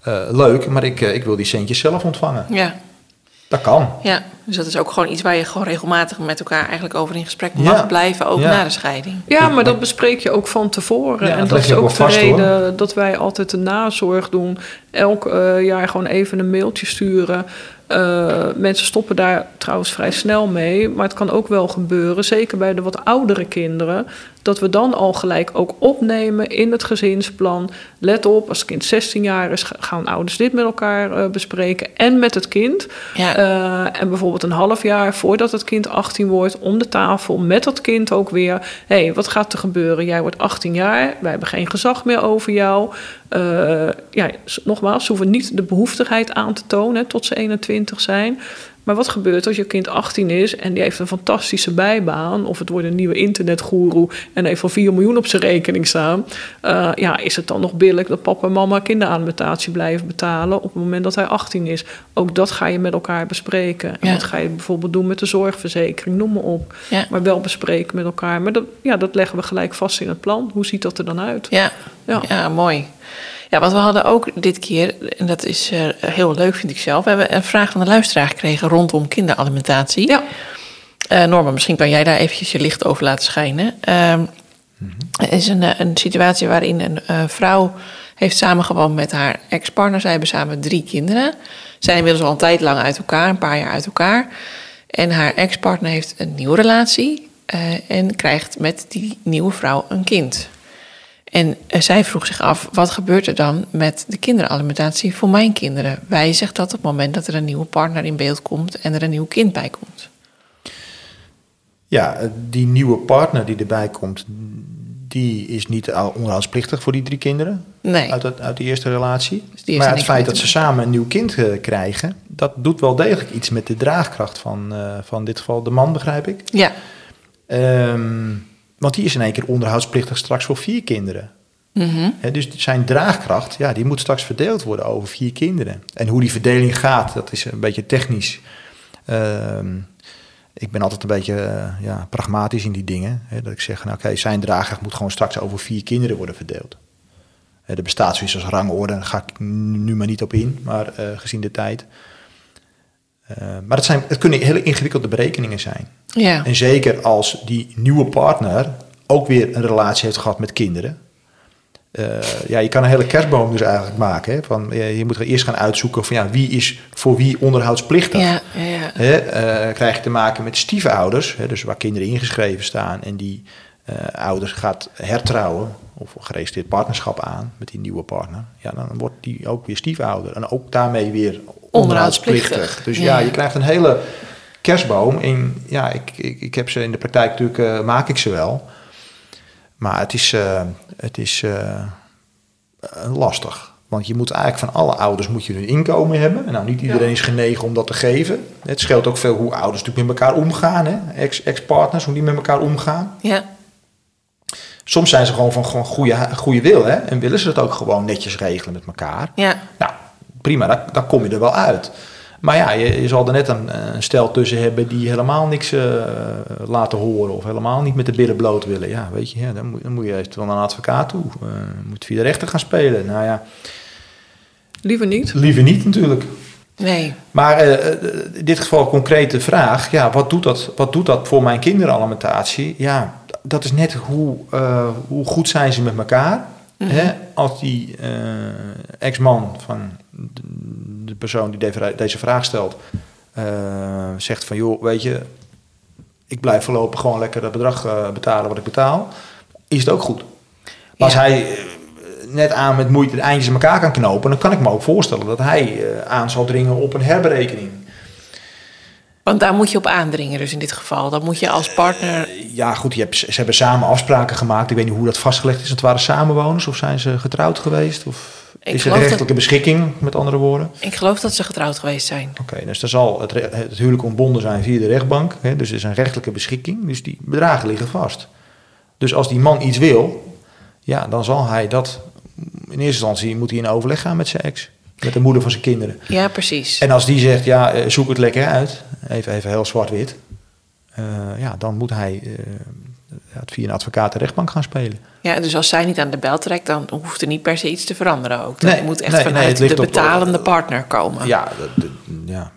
eh, leuk... maar ik, eh, ik wil die centjes zelf ontvangen. Ja, Dat kan. ja, dus dat is ook gewoon iets waar je gewoon regelmatig met elkaar eigenlijk over in gesprek mag Ja. blijven, ook Ja. na de scheiding. Ja, maar dat bespreek je ook van tevoren. Ja, en dat is ook de hoor. reden dat wij altijd de nazorg doen. Elk eh, jaar gewoon even een mailtje sturen. Eh, mensen stoppen daar trouwens vrij snel mee. Maar het kan ook wel gebeuren, zeker bij de wat oudere kinderen... dat we dan al gelijk ook opnemen in het gezinsplan. Let op, als het kind 16 jaar is... ga- gaan ouders dit met elkaar eh, bespreken en met het kind... Ja, Eh, en bijvoorbeeld een half jaar voordat het kind 18 wordt, om de tafel met dat kind ook weer. Hé, hey, wat gaat er gebeuren? Jij wordt 18 jaar, wij hebben geen gezag meer over jou. Eh, ja, nogmaals, ze hoeven niet de behoeftigheid aan te tonen hè, tot ze 21 zijn. Maar wat gebeurt als je kind 18 is en die heeft een fantastische bijbaan, of het wordt een nieuwe internetgoeroe en heeft al 4 miljoen op zijn rekening staan? Eh, ja, is het dan nog billig dat papa en mama kinderalimentatie blijven betalen op het moment dat hij 18 is? Ook dat ga je met elkaar bespreken. En Ja. wat ga je bijvoorbeeld doen met de zorgverzekering? Noem maar op. ja, Maar wel bespreken met elkaar. Maar dat, ja, dat leggen we gelijk vast in het plan. Hoe ziet dat er dan uit? ja, Ja. ja, mooi. Ja, want we hadden ook dit keer, en dat is eh, heel leuk vind ik zelf, we hebben een vraag van de luisteraar gekregen rondom kinderalimentatie. Ja. Eh, Norma, misschien kan jij daar eventjes je licht over laten schijnen. Ehm, Er is een, eh, een situatie waarin een vrouw heeft samengewoond met haar ex-partner. Zij hebben samen drie kinderen. Zijn inmiddels al een tijd lang uit elkaar, een paar jaar uit elkaar. En haar ex-partner heeft een nieuwe relatie en krijgt met die nieuwe vrouw een kind. En eh, zij vroeg zich af, wat gebeurt er dan met de kinderalimentatie voor mijn kinderen? Wijzigt dat op het moment dat er een nieuwe partner in beeld komt en er een nieuw kind bij komt? Ja, die nieuwe partner die erbij komt, die is niet al onderhoudsplichtig voor die drie kinderen Nee. uit, het, uit die eerste relatie. Dus die maar het feit dat ze samen een nieuw kind eh, krijgen, dat doet wel degelijk iets met de draagkracht van, eh, van dit geval de man, begrijp ik. Ja. Ehm, want die is in één keer onderhoudsplichtig straks voor vier kinderen. Mhm. Dus zijn draagkracht, ja, die moet straks verdeeld worden over vier kinderen. En hoe die verdeling gaat, dat is een beetje technisch. Ehm, ik ben altijd een beetje eh, ja, pragmatisch in die dingen. Hè, dat ik zeg, nou, oké, zijn draagkracht moet gewoon straks over vier kinderen worden verdeeld. Er bestaat zoiets als rangorde, daar ga ik nu maar niet op in, maar eh, gezien de tijd. Eh, maar het, zijn, het kunnen hele ingewikkelde berekeningen zijn. Ja. En zeker als die nieuwe partner ook weer een relatie heeft gehad met kinderen. Eh, ja, je kan een hele kerstboom dus eigenlijk maken. Hè? Van, je moet eerst gaan uitzoeken van ja, wie is voor wie onderhoudsplichtig. Ja, ja, ja. Hè, eh, krijg je te maken met stiefouders, hè, dus waar kinderen ingeschreven staan en die eh, ouders gaat hertrouwen of geregistreerd partnerschap aan met die nieuwe partner. Ja, dan wordt die ook weer stiefouder en ook daarmee weer onderhoudsplichtig. Dus ja. ja, je krijgt een hele kerstboom. En ja, ik, ik, ik heb ze in de praktijk natuurlijk, eh, maak ik ze wel. Maar het is, eh, het is eh, lastig. Want je moet eigenlijk van alle ouders moet je een inkomen hebben. En nou, niet iedereen is genegen om dat te geven. Het scheelt ook veel hoe ouders natuurlijk met elkaar omgaan. hè. Ex- Ex-partners, hoe die met elkaar omgaan. ja. Soms zijn ze gewoon van gewoon goede, goede wil. Hè? En willen ze het ook gewoon netjes regelen met elkaar. ja. Nou, prima, daar, daar kom je er wel uit. Maar ja, je, je zal er net een, een stel tussen hebben die helemaal niks eh, laten horen. Of helemaal niet met de billen bloot willen. Ja, weet je, ja, dan, moet, dan moet je eventueel naar een advocaat toe. Eh, moet via de rechter gaan spelen. Nou ja, Liever niet. liever niet natuurlijk. Nee. Maar eh, in dit geval concrete vraag. Ja, wat doet dat, wat doet dat voor mijn kinderalimentatie? Ja, dat is net hoe, hoe goed zijn ze met elkaar. Hè? Als die ex-man van de, persoon die deze, vraag stelt... eh, zegt van, joh, weet je... ik blijf voorlopig gewoon lekker dat bedrag eh, betalen wat ik betaal... is het ook goed. Maar als hij eh, net aan met moeite de eindjes in elkaar kan knopen... dan kan ik me ook voorstellen dat hij aan zal dringen op een herberekening. Want daar moet je op aandringen dus in dit geval. Dan moet je als partner... Ja, goed, je hebt, ze hebben samen afspraken gemaakt. Ik weet niet hoe dat vastgelegd is. Het waren samenwoners of zijn ze getrouwd geweest? Of... Ik is er dat- rechtelijke beschikking, met andere woorden? Ik geloof dat ze getrouwd geweest zijn. Oké, dus dan zal het, het huwelijk ontbonden zijn via de rechtbank. Hè, dus er is een rechtelijke beschikking. Dus die bedragen liggen vast. Dus als die man iets wil, ja, dan zal hij dat... In eerste instantie moet hij in overleg gaan met zijn ex. Met de moeder van zijn kinderen. Ja, precies. En als die zegt, ja, eh, zoek het lekker uit. Even, even heel zwart-wit. eh, ja, dan moet hij eh, het via een advocaat de rechtbank gaan spelen. Ja, dus als zij niet aan de bel trekt, dan hoeft er niet per se iets te veranderen ook. Dat Nee, moet echt nee, vanuit de op- betalende partner komen. Ja, ja.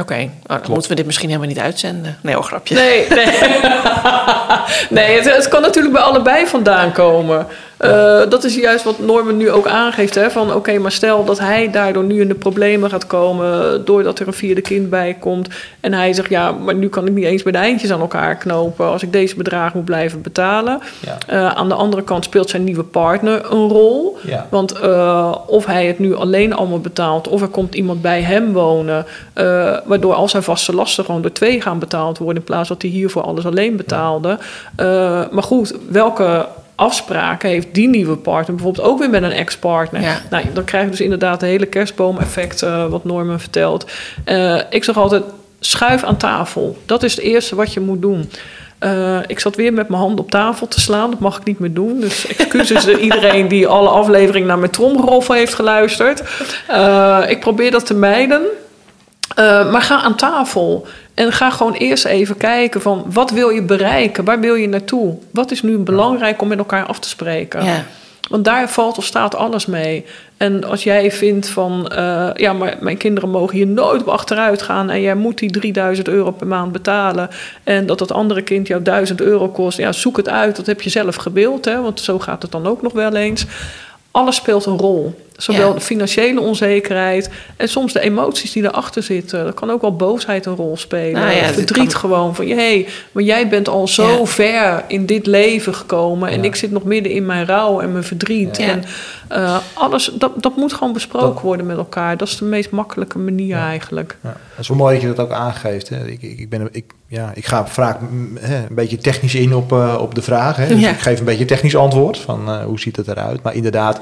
Oké, oh, dan moeten we dit misschien helemaal niet uitzenden. Nee, oh, grapje. Nee, nee. nee het, het kan natuurlijk bij allebei vandaan komen. Eh, dat is juist wat Norman nu ook aangeeft. Hè, van oké, maar stel dat hij daardoor nu in de problemen gaat komen... doordat er een vierde kind bij komt. En hij zegt, ja, maar nu kan ik niet eens bij de eindjes aan elkaar knopen... als ik deze bedragen moet blijven betalen. Ja. Eh, aan de andere kant speelt zijn nieuwe partner een rol. Ja. Want eh, of hij het nu alleen allemaal betaalt... of er komt iemand bij hem wonen... waardoor al zijn vaste lasten gewoon door twee gaan betaald worden... in plaats dat hij hiervoor alles alleen betaalde. Maar goed, welke afspraken heeft die nieuwe partner... bijvoorbeeld ook weer met een ex-partner? Ja. Nou, dan krijg je dus inderdaad het hele kerstboom-effect... eh, wat Norman vertelt. Eh, ik zeg altijd, schuif aan tafel. Dat is het eerste wat je moet doen. Eh, ik zat weer met mijn hand op tafel te slaan. Dat mag ik niet meer doen. Dus excuses aan iedereen die alle afleveringen naar mijn tromgeroffel heeft geluisterd. Ik probeer dat te mijden. Maar ga aan tafel. En ga gewoon eerst even kijken van wat wil je bereiken? Waar wil je naartoe? Wat is nu belangrijk om met elkaar af te spreken? Ja. Want daar valt of staat alles mee. En als jij vindt van, eh, ja, maar mijn kinderen mogen hier nooit op achteruit gaan en jij moet die 3000 euro per maand betalen en dat dat andere kind jou 1000 euro kost, ja, zoek het uit. Dat heb je zelf gebeeld, hè, want zo gaat het dan ook nog wel eens. Alles speelt een rol. Zowel Ja. de financiële onzekerheid en soms de emoties die erachter zitten. Dat kan ook wel boosheid een rol spelen. Nou ja, het Verdriet kan- gewoon van, hé, maar jij bent al zo Ja. ver in dit leven gekomen en Ja. ik zit nog midden in mijn rouw en mijn verdriet. Ja. En eh, alles, dat, dat moet gewoon besproken Dat- worden met elkaar. Dat is de meest makkelijke manier eigenlijk. Ja, is wel mooi dat je dat ook aangeeft. Hè. Ik, ik, ben, ik, ja, ik ga vaak hè, een beetje technisch in op, eh, op de vraag. Hè. Dus Ja. ik geef een beetje een technisch antwoord van eh, hoe ziet het eruit. Maar inderdaad,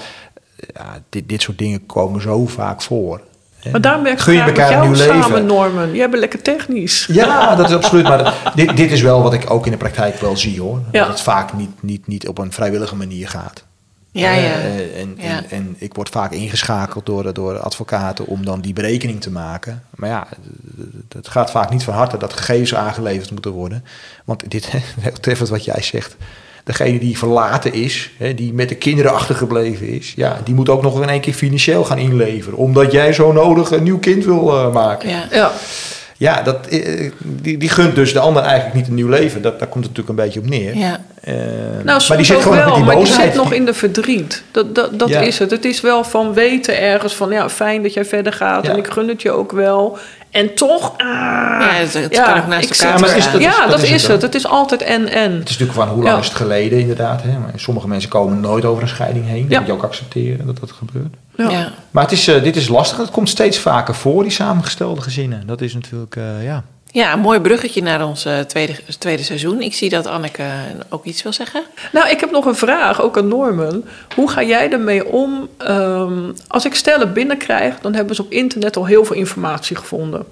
ja, dit, dit soort dingen komen zo vaak voor. hè. Maar daarom ben ik Gun je elkaar een samen, leven. Norman. Jij bent lekker technisch. Ja, dat is absoluut. Maar dat- dit, dit is wel wat ik ook in de praktijk wel zie hoor. Ja. Dat het vaak niet, niet, niet op een vrijwillige manier gaat. Ja, Eh, ja. en, Ja. En, en ik word vaak ingeschakeld door, door advocaten om dan die berekening te maken. Maar ja, het gaat vaak niet van harte dat gegevens aangeleverd moeten worden. Want dit, heel treffend wat jij zegt. Degene die verlaten is, hè, die met de kinderen achtergebleven is, ja, die moet ook nog in één keer financieel gaan inleveren. Omdat jij zo nodig een nieuw kind wil eh, maken. ja. Ja, Ja, dat, eh, die, die gunt dus de ander eigenlijk niet een nieuw leven. Dat, daar komt het natuurlijk een beetje op neer. Ja. Eh, nou, maar die zit gewoon wel, met die maar die zit nog in de verdriet. Dat, dat, dat Ja. is het. Het is wel van weten ergens van, ja, fijn dat jij verder gaat Ja. en ik gun het je ook wel. En toch, ah, Ja, het- het kan ook naast ik elkaar Ja, maar het is- dat is- ja, dat dat is is het het. is altijd en-en. Het is natuurlijk van hoe lang Ja. is het geleden inderdaad. Hè? Maar sommige mensen komen nooit over een scheiding heen. Dat Ja. moet je ook accepteren dat dat gebeurt. Ja. Ja. Maar het is, eh, dit is lastig. Het komt steeds vaker voor, die samengestelde gezinnen. Dat is natuurlijk, eh, ja. Ja, een mooi bruggetje naar ons eh, tweede, tweede seizoen. Ik zie dat Anneke ook iets wil zeggen. Nou, ik heb nog een vraag, ook aan Norman. Hoe ga jij ermee om? ehm, als ik stellen binnenkrijg, dan hebben ze op internet al heel veel informatie gevonden.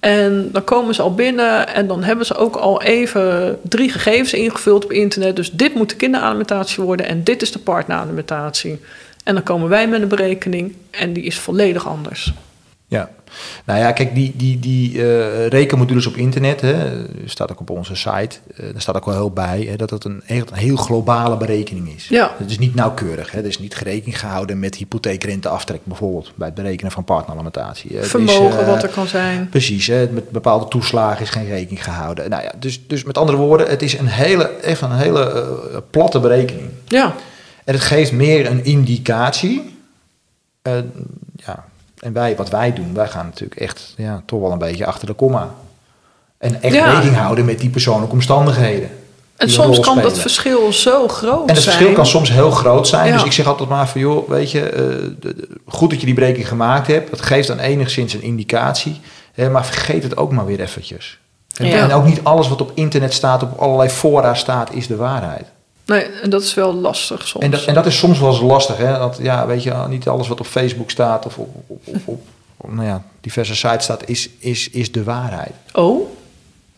En dan komen ze al binnen en dan hebben ze ook al even drie gegevens ingevuld op internet. Dus dit moet de kinderalimentatie worden en dit is de partneralimentatie. En dan komen wij met een berekening en die is volledig anders. Ja. Nou ja, kijk, die, die, die eh, rekenmodules op internet, hè, staat ook op onze site. eh daar staat ook wel heel bij hè, dat het een, echt een heel globale berekening is. Ja. Het is niet nauwkeurig. Hè. Er is niet gerekening gehouden met hypotheekrenteaftrek bijvoorbeeld. Bij het berekenen van partneralimentatie. Is, Vermogen eh, wat er kan zijn. Precies, hè, met bepaalde toeslagen is geen rekening gehouden. Nou ja, dus, dus met andere woorden, het is een hele, echt een hele platte berekening. Ja, En het geeft meer een indicatie. Ja, en wij, wat wij doen, wij gaan natuurlijk echt ja, toch wel een beetje achter de komma. En echt Ja. rekening houden met die persoonlijke omstandigheden. en soms kan dat verschil zo groot En het zijn. verschil kan soms heel groot zijn. Ja. Dus ik zeg altijd maar van, joh, weet je, eh, de- de- goed dat je die berekening gemaakt hebt. Dat geeft dan enigszins een indicatie. Hè, maar vergeet het ook maar weer eventjes. Ja. en ook niet alles wat op internet staat, op allerlei fora staat, is de waarheid. Nee, en dat is wel lastig soms. En dat, en dat is soms wel eens lastig, hè? Dat, ja, weet je, niet alles wat op Facebook staat of op, op, op, op, op, nou ja, diverse sites staat, is, is, is de waarheid. Oh?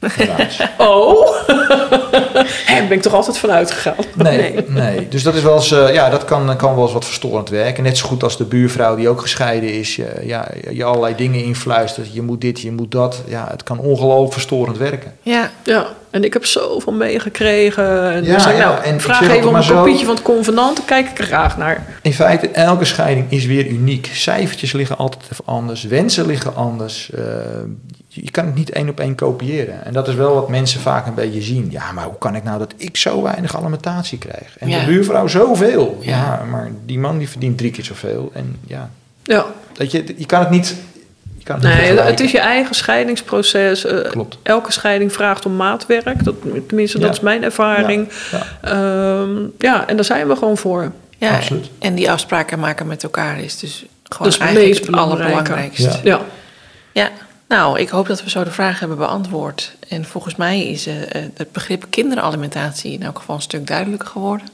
helaas. Oh? Daar ben ik toch altijd van uitgegaan. Nee, nee. Dus dat is wel eens, eh, ja, dat kan, kan wel eens wat verstorend werken. Net zo goed als de buurvrouw die ook gescheiden is, je, ja, je allerlei dingen influistert. Je moet dit, je moet dat. Ja, het kan ongelooflijk verstorend werken. Ja, Ja, en ik heb zoveel meegekregen. En Ja, ik, ja, nou, en ik vraag even om een zo- kopietje van het convenant. Dan kijk ik er graag naar. In feite, elke scheiding is weer uniek. Cijfertjes liggen altijd even anders, wensen liggen anders. Eh, je kan het niet één op één kopiëren. En dat is wel wat mensen vaak een beetje zien. Ja, maar hoe kan ik nou dat ik zo weinig alimentatie krijg? En Ja. de buurvrouw zoveel. Ja. Ja. maar die man die verdient drie keer zoveel. En ja, Ja, dat je, je kan het niet... Het niet nee, het is je eigen scheidingsproces. Eh, Klopt. Elke scheiding vraagt om maatwerk. Dat, tenminste, dat Ja. is mijn ervaring. Ja, Ehm, ja, en daar zijn we gewoon voor. ja. Absoluut. En die afspraken maken met elkaar is dus gewoon Dat is het eigenlijk meest het allerbelangrijkste. Ja. Ja. Ja, nou, ik hoop dat we zo de vraag hebben beantwoord. En volgens mij is eh, het begrip kinderalimentatie in elk geval een stuk duidelijker geworden.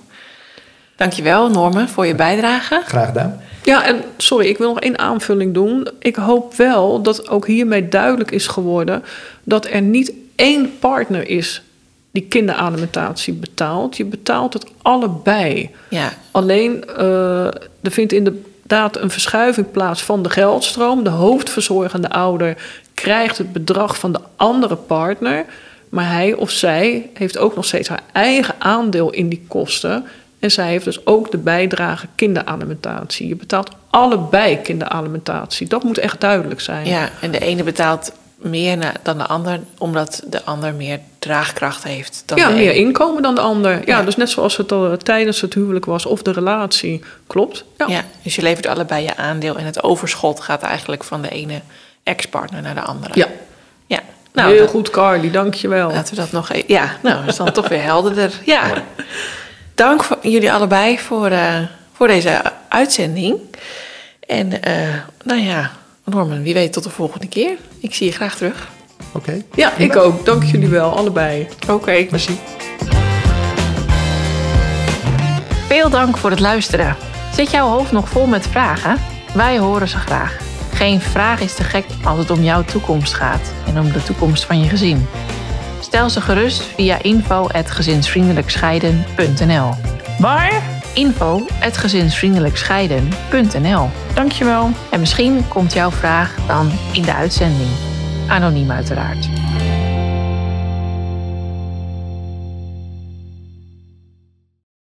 Dankjewel, Norme, voor je bijdrage. Graag gedaan. Ja, en sorry, ik wil nog één aanvulling doen. Ik hoop wel dat ook hiermee duidelijk is geworden dat er niet één partner is die kinderalimentatie betaalt. Je betaalt het allebei. Ja, Alleen eh, er vindt inderdaad een verschuiving plaats van de geldstroom. De hoofdverzorgende ouder krijgt het bedrag van de andere partner. Maar hij of zij heeft ook nog steeds haar eigen aandeel in die kosten. En zij heeft dus ook de bijdrage kinderalimentatie. Je betaalt allebei kinderalimentatie. Dat moet echt duidelijk zijn. ja, en de ene betaalt meer dan de ander, omdat de ander meer draagkracht heeft dan Ja, de meer inkomen dan de ander. Ja, Ja. dus net zoals het al tijdens het huwelijk was of de relatie. Klopt. Ja. Ja, dus je levert allebei je aandeel en het overschot gaat eigenlijk van de ene ex-partner naar de andere. Ja. Ja, nou, Heel dat- goed, Carly. Dankjewel. Laten we dat nog even. Ja, nou, is dan toch weer helderder. Ja. Dank voor jullie allebei voor, eh, voor deze uitzending. En eh, nou ja, Norman, wie weet tot de volgende keer. Ik zie je graag terug. Oké. Ja, ik ook. Dank jullie wel, allebei. Oké. Merci. Veel dank voor het luisteren. Zit jouw hoofd nog vol met vragen? Wij horen ze graag. Geen vraag is te gek als het om jouw toekomst gaat en om de toekomst van je gezin. Stel ze gerust via info@gezinsvriendelijkscheiden.nl. Waar? info@gezinsvriendelijkscheiden.nl. Dankjewel. En misschien komt jouw vraag dan in de uitzending. Anoniem uiteraard.